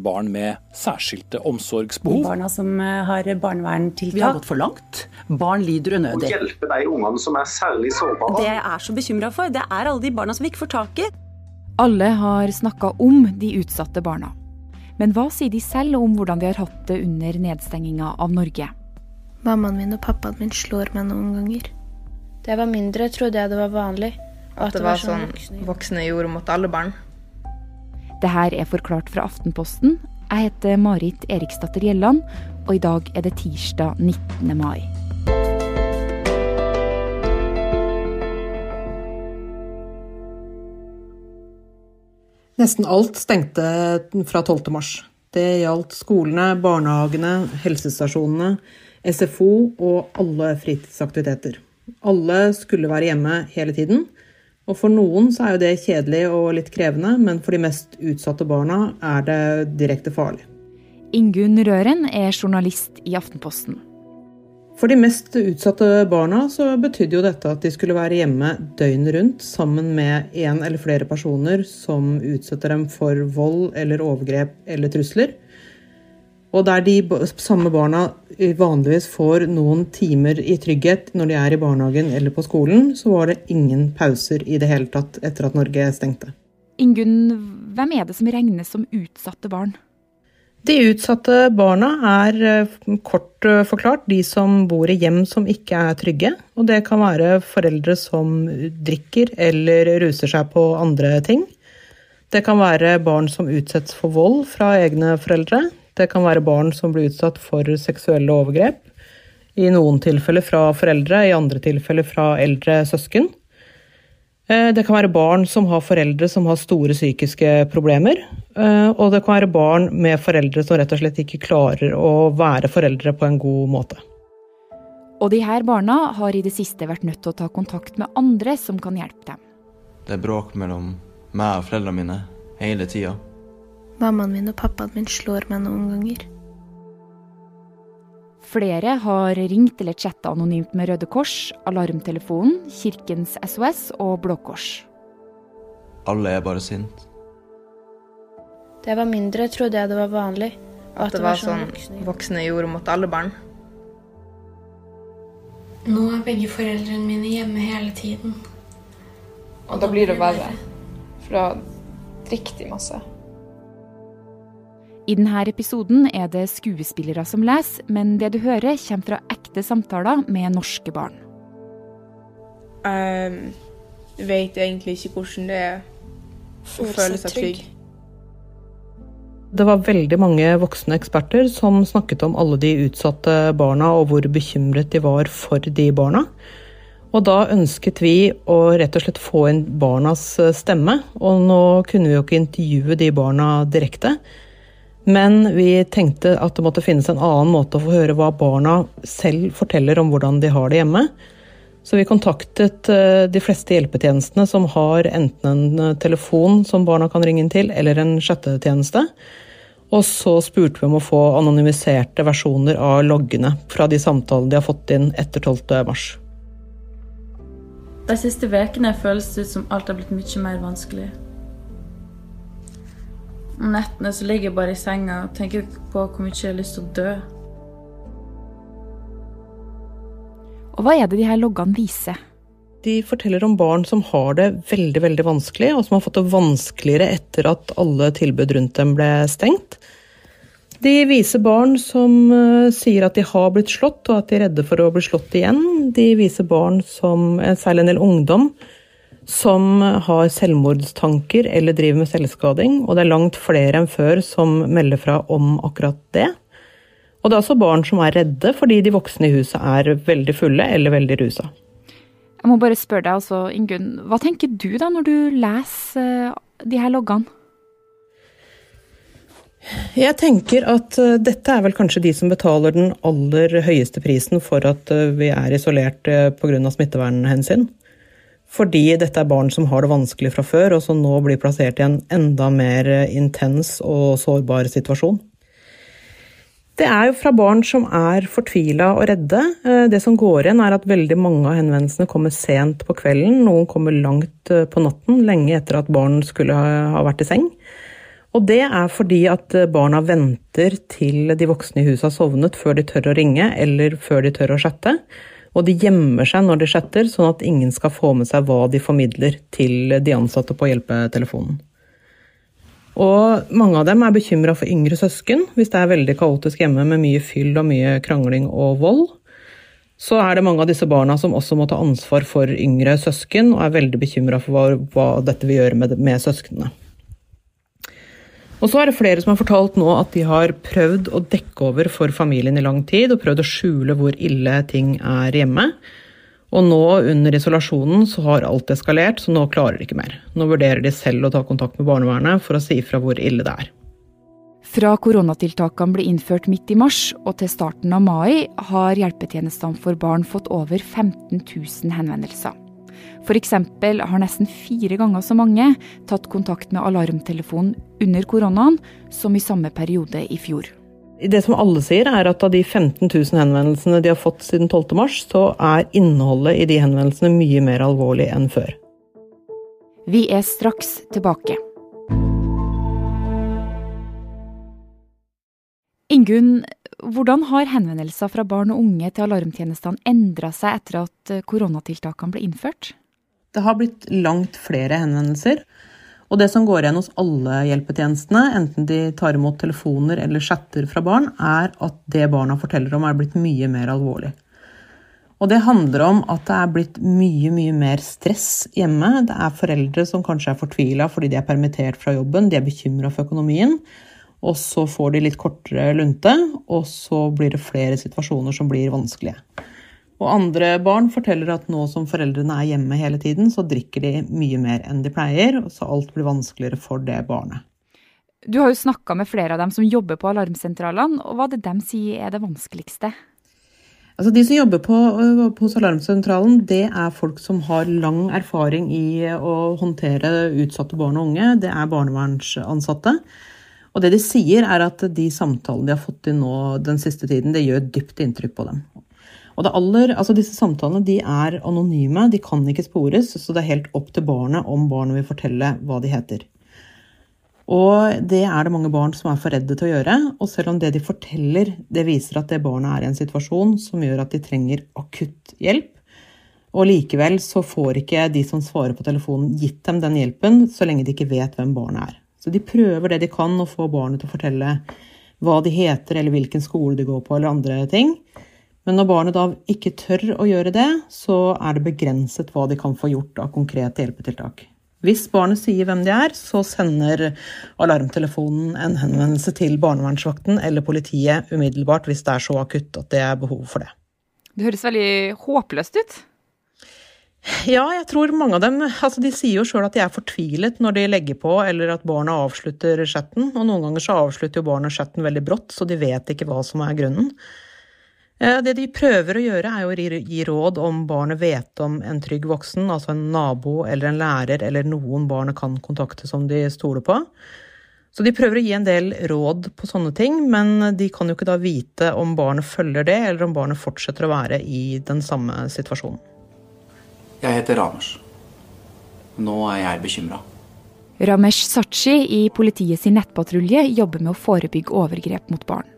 Barn med særskilte omsorgsbehov. Barna som eh, har barneverntiltak. Vi har gått for langt. Barn lider unødig. Å hjelpe de ungene som er særlig sårbare. Det jeg er så bekymra for, det er alle de barna som vi ikke får tak i. Alle har snakka om de utsatte barna. Men hva sier de selv om hvordan de har hatt det under nedstenginga av Norge? Mammaen min og pappaen min slår meg noen ganger. Da jeg var mindre, trodde jeg det var vanlig. At det var sånn voksne gjorde mot alle barn. Det her er forklart fra Aftenposten. Jeg heter Marit Eriksdatter Gjelland, og i dag er det tirsdag 19. mai. Nesten alt stengte fra 12. mars. Det gjaldt skolene, barnehagene, helsestasjonene, SFO og alle fritidsaktiviteter. Alle skulle være hjemme hele tiden. Og for noen så er jo det kjedelig og litt krevende, men for de mest utsatte barna er det direkte farlig. Ingunn Røren er journalist i Aftenposten. For de mest utsatte barna så betydde jo dette at de skulle være hjemme døgnet rundt sammen med en eller flere personer som utsetter dem for vold eller overgrep eller trusler. Og der de samme barna vanligvis får noen timer i trygghet når de er i barnehagen eller på skolen, så var det ingen pauser i det hele tatt etter at Norge stengte. Ingunn, hvem er det som regnes som utsatte barn? De utsatte barna er kort forklart de som bor i hjem som ikke er trygge. Og det kan være foreldre som drikker eller ruser seg på andre ting. Det kan være barn som utsettes for vold fra egne foreldre. Det kan være barn som blir utsatt for seksuelle overgrep. I noen tilfeller fra foreldre, i andre tilfeller fra eldre søsken. Det kan være barn som har foreldre som har store psykiske problemer. Og det kan være barn med foreldre som rett og slett ikke klarer å være foreldre på en god måte. Og de her barna har i det siste vært nødt til å ta kontakt med andre som kan hjelpe dem. Det er bråk mellom meg og foreldrene mine hele tida. Mammaen min og pappaen min slår meg noen ganger. Flere har ringt eller chatta anonymt med Røde Kors, Alarmtelefonen, Kirkens SOS og Blå Kors. Alle er bare sint. Da jeg var mindre, trodde jeg det var vanlig. At det var sånn voksne gjorde mot alle barn. Nå er begge foreldrene mine hjemme hele tiden. Og da blir det verre. For da drikker de masse. I denne episoden er det skuespillere som leser, men det du hører, kommer fra ekte samtaler med norske barn. Jeg vet egentlig ikke hvordan det er å føle seg trygg. Det var veldig mange voksne eksperter som snakket om alle de utsatte barna og hvor bekymret de var for de barna. Og da ønsket vi å rett og slett få inn barnas stemme. Og nå kunne vi jo ikke intervjue de barna direkte. Men vi tenkte at det måtte finnes en annen måte å få høre hva barna selv forteller om hvordan de har det hjemme. Så vi kontaktet de fleste hjelpetjenestene som har enten en telefon som barna kan ringe inn til, eller en chattetjeneste. Og så spurte vi om å få anonymiserte versjoner av loggene fra de samtalene de har fått inn etter 12. mars. De siste ukene føles det ut som alt har blitt mye mer vanskelig. Om nettene så ligger jeg bare i senga og tenker på hvor mye jeg har lyst til å dø. Og hva er det de her loggene viser? De forteller om barn som har det veldig veldig vanskelig, og som har fått det vanskeligere etter at alle tilbud rundt dem ble stengt. De viser barn som sier at de har blitt slått, og at de er redde for å bli slått igjen. De viser barn som, særlig en del ungdom, som har selvmordstanker eller driver med selvskading. Og det er langt flere enn før som melder fra om akkurat det. Og det er også barn som er redde fordi de voksne i huset er veldig fulle eller veldig rusa. Jeg må bare spørre deg, altså, Ingunn. Hva tenker du da når du leser de her loggene? Jeg tenker at dette er vel kanskje de som betaler den aller høyeste prisen for at vi er isolert pga. smittevernhensyn. Fordi dette er barn som har det vanskelig fra før, og som nå blir plassert i en enda mer intens og sårbar situasjon. Det er jo fra barn som er fortvila og redde. Det som går igjen, er at veldig mange av henvendelsene kommer sent på kvelden. Noen kommer langt på natten, lenge etter at barn skulle ha vært i seng. Og det er fordi at barna venter til de voksne i huset har sovnet før de tør å ringe, eller før de tør å chatte. Og de gjemmer seg når de chatter, sånn at ingen skal få med seg hva de formidler til de ansatte på hjelpetelefonen. Og mange av dem er bekymra for yngre søsken, hvis det er veldig kaotisk hjemme med mye fyll og mye krangling og vold. Så er det mange av disse barna som også må ta ansvar for yngre søsken, og er veldig bekymra for hva, hva, dette vil gjøre med, med søsknene. Og så er det flere som har fortalt nå at de har prøvd å dekke over for familien i lang tid, og prøvd å skjule hvor ille ting er hjemme. Og nå under isolasjonen så har alt eskalert, så nå klarer de ikke mer. Nå vurderer de selv å ta kontakt med barnevernet for å si ifra hvor ille det er. Fra koronatiltakene ble innført midt i mars og til starten av mai, har hjelpetjenestene for barn fått over 15 000 henvendelser. F.eks. har nesten fire ganger så mange tatt kontakt med alarmtelefonen under koronaen som i samme periode i fjor. Det som alle sier, er at av de 15 000 henvendelsene de har fått siden 12. mars, så er innholdet i de henvendelsene mye mer alvorlig enn før. Vi er straks tilbake. Ingunn, hvordan har henvendelser fra barn og unge til alarmtjenestene endra seg etter at koronatiltakene ble innført? Det har blitt langt flere henvendelser. Og det som går igjen hos alle hjelpetjenestene, enten de tar imot telefoner eller chatter fra barn, er at det barna forteller om, er blitt mye mer alvorlig. Og det handler om at det er blitt mye, mye mer stress hjemme. Det er foreldre som kanskje er fortvila fordi de er permittert fra jobben, de er bekymra for økonomien. Og så får de litt kortere lunte, og så blir det flere situasjoner som blir vanskelige. Og andre barn forteller at nå som foreldrene er hjemme hele tiden, så drikker de mye mer enn de pleier, så alt blir vanskeligere for det barnet. Du har jo snakka med flere av dem som jobber på alarmsentralene, og hva det de sier er det vanskeligste? Altså De som jobber på, hos Alarmsentralen, det er folk som har lang erfaring i å håndtere utsatte barn og unge. Det er barnevernsansatte. Og det de sier, er at de samtalene de har fått til nå den siste tiden, det gjør dypt inntrykk på dem. Og aller, altså disse samtalene de er anonyme, de kan ikke spores, så det er helt opp til barnet om barnet vil fortelle hva de heter. Og det er det mange barn som er for redde til å gjøre. Og selv om det de forteller, det viser at det barnet er i en situasjon som gjør at de trenger akutt hjelp, og likevel så får ikke de som svarer på telefonen, gitt dem den hjelpen så lenge de ikke vet hvem barnet er. Så de prøver det de kan å få barnet til å fortelle hva de heter, eller hvilken skole de går på, eller andre ting. Men når barnet da ikke tør å gjøre det, så er det begrenset hva de kan få gjort av konkrete hjelpetiltak. Hvis barnet sier hvem de er, så sender alarmtelefonen en henvendelse til barnevernsvakten eller politiet umiddelbart hvis det er så akutt at det er behov for det. Det høres veldig håpløst ut? Ja, jeg tror mange av dem altså De sier jo sjøl at de er fortvilet når de legger på eller at barna avslutter chatten. Og noen ganger så avslutter jo barna chatten veldig brått, så de vet ikke hva som er grunnen. Eh, det de prøver å gjøre, er å gi råd om barnet vet om en trygg voksen, altså en nabo eller en lærer eller noen barnet kan kontakte som de stoler på. Så de prøver å gi en del råd på sånne ting, men de kan jo ikke da vite om barnet følger det, eller om barnet fortsetter å være i den samme situasjonen. Jeg heter Ramers. Nå er jeg bekymra. Ramesh Sachi i politiet sin nettpatrulje jobber med å forebygge overgrep mot barn.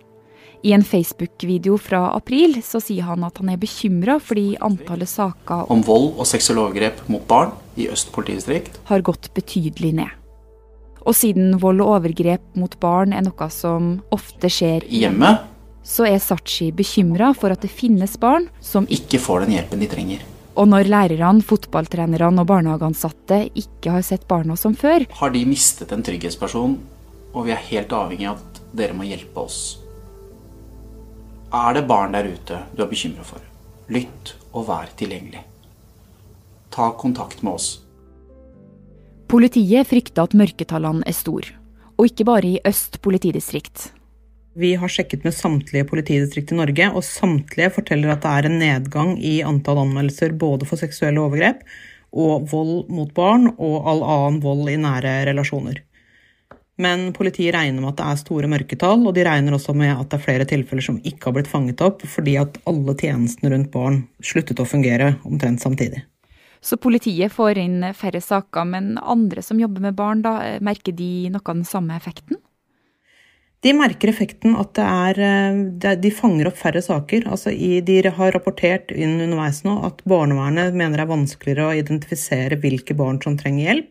I en Facebook-video fra april så sier han at han er bekymra fordi antallet saker om vold og seksuelle overgrep mot barn i Øst politidistrikt har gått betydelig ned. Og siden vold og overgrep mot barn er noe som ofte skjer hjemme, så er Sachi bekymra for at det finnes barn som ikke får den hjelpen de trenger. Og når lærerne, fotballtrenerne og barnehageansatte ikke har sett barna som før, har de mistet en trygghetsperson, og vi er helt avhengig av at dere må hjelpe oss er det barn der ute du er bekymra for, lytt og vær tilgjengelig. Ta kontakt med oss. Politiet frykter at mørketallene er store, og ikke bare i Øst politidistrikt. Vi har sjekket med samtlige politidistrikt i Norge, og samtlige forteller at det er en nedgang i antall anmeldelser både for seksuelle overgrep og vold mot barn og all annen vold i nære relasjoner. Men politiet regner med at det er store mørketall, og de regner også med at det er flere tilfeller som ikke har blitt fanget opp fordi at alle tjenestene rundt barn sluttet å fungere omtrent samtidig. Så politiet får inn færre saker, men andre som jobber med barn, da, merker de noe av den samme effekten? De merker effekten at det er, de fanger opp færre saker. Altså de har rapportert inn underveis nå at barnevernet mener det er vanskeligere å identifisere hvilke barn som trenger hjelp.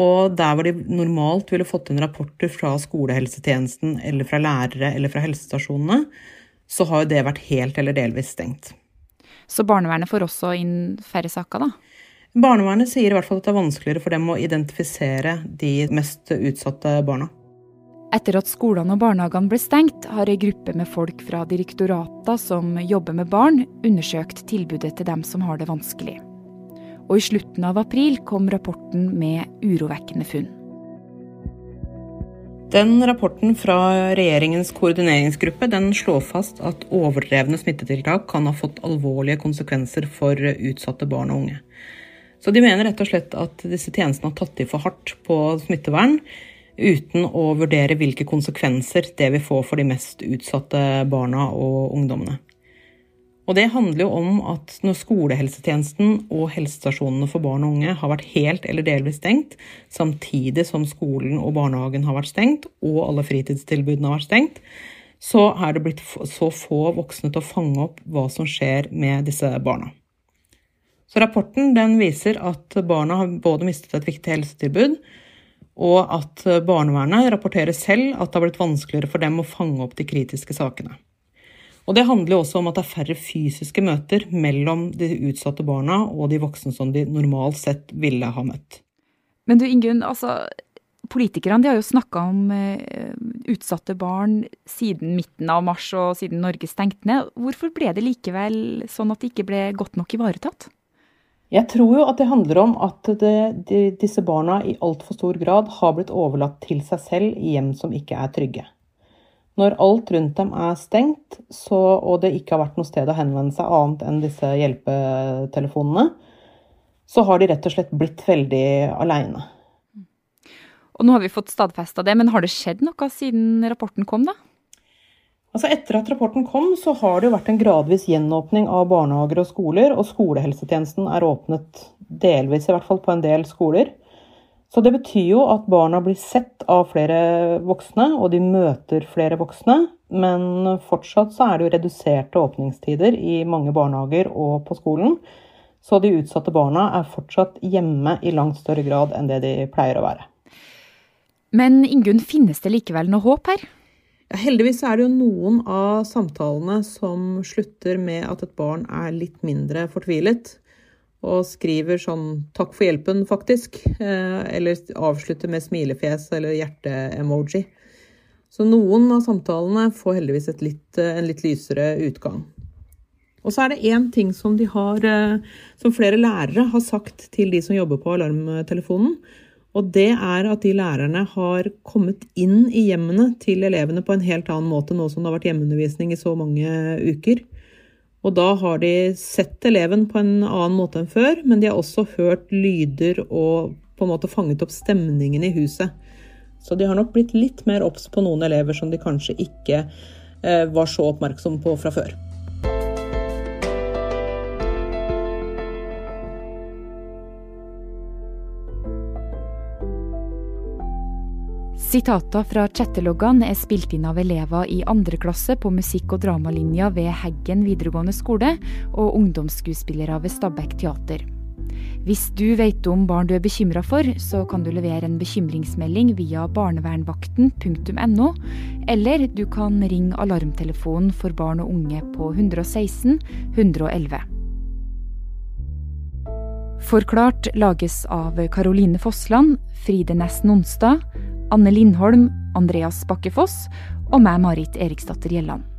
Og der hvor de normalt ville fått inn rapporter fra skolehelsetjenesten eller fra lærere eller fra helsestasjonene, så har jo det vært helt eller delvis stengt. Så barnevernet får også inn færre saker, da? Barnevernet sier i hvert fall at det er vanskeligere for dem å identifisere de mest utsatte barna. Etter at skolene og barnehagene ble stengt, har ei gruppe med folk fra direktorater som jobber med barn, undersøkt tilbudet til dem som har det vanskelig. Og i slutten av april kom rapporten med urovekkende funn. Den rapporten fra regjeringens koordineringsgruppe den slår fast at overdrevne smittetiltak kan ha fått alvorlige konsekvenser for utsatte barn og unge. Så de mener rett og slett at disse tjenestene har tatt i for hardt på smittevern, uten å vurdere hvilke konsekvenser det vil få for de mest utsatte barna og ungdommene. Og det handler jo om at når skolehelsetjenesten og helsestasjonene for barn og unge har vært helt eller delvis stengt, samtidig som skolen og barnehagen har vært stengt, og alle fritidstilbudene har vært stengt, så er det blitt så få voksne til å fange opp hva som skjer med disse barna. Så rapporten viser at barna har både mistet et viktig helsetilbud, og at barnevernet rapporterer selv at det har blitt vanskeligere for dem å fange opp de kritiske sakene. Og det handler også om at det er færre fysiske møter mellom de utsatte barna og de voksne som de normalt sett ville ha møtt. Men du Ingunn, altså politikerne har jo snakka om eh, utsatte barn siden midten av mars og siden Norge stengte ned. Hvorfor ble det likevel sånn at det ikke ble godt nok ivaretatt? Jeg tror jo at det handler om at det, de, disse barna i altfor stor grad har blitt overlatt til seg selv i hjem som ikke er trygge. Når alt rundt dem er stengt, så, og det ikke har vært noe sted å henvende seg annet enn disse hjelpetelefonene, så har de rett og slett blitt veldig aleine. Og nå har vi fått stadfesta det, men har det skjedd noe siden rapporten kom, da? Altså Etter at rapporten kom, så har det jo vært en gradvis gjenåpning av barnehager og skoler, og skolehelsetjenesten er åpnet delvis, i hvert fall på en del skoler. Så det betyr jo at barna blir sett av flere voksne, og de møter flere voksne. Men fortsatt så er det jo reduserte åpningstider i mange barnehager og på skolen. Så de utsatte barna er fortsatt hjemme i langt større grad enn det de pleier å være. Men Ingunn, finnes det likevel noe håp her? Ja, heldigvis er det jo noen av samtalene som slutter med at et barn er litt mindre fortvilet og skriver sånn 'takk for hjelpen', faktisk. Eh, eller avslutter med smilefjes eller hjerte-emoji. Så noen av samtalene får heldigvis litt, eh, en litt lysere utgang. Og så er det én ting som, de har, eh, som flere lærere har sagt til de som jobber på alarmtelefonen. Og det er at de lærerne har kommet inn i hjemmene til elevene på en helt annen måte nå som det har vært hjemmeundervisning i så mange uker. Og da har de sett eleven på en annen måte enn før, men de har også hørt lyder og på en måte fanget opp stemningen i huset. Så de har nok blitt litt mer obs på noen elever som de kanskje ikke eh, var så oppmerksomme på fra før. Sitater fra chatteloggene er spilt inn av elever i andre klasse på musikk- og dramalinja ved Heggen videregående skole og ungdomsskuespillere ved Stabekk teater. Hvis du vet om barn du er bekymra for, så kan du levere en bekymringsmelding via barnevernvakten.no, eller du kan ringe alarmtelefonen for barn og unge på 116 111. Forklart lages av Caroline Fossland, Fride Næss Nonstad, Anne Lindholm, Andreas Bakkefoss og meg, Marit Eriksdatter Gjelland.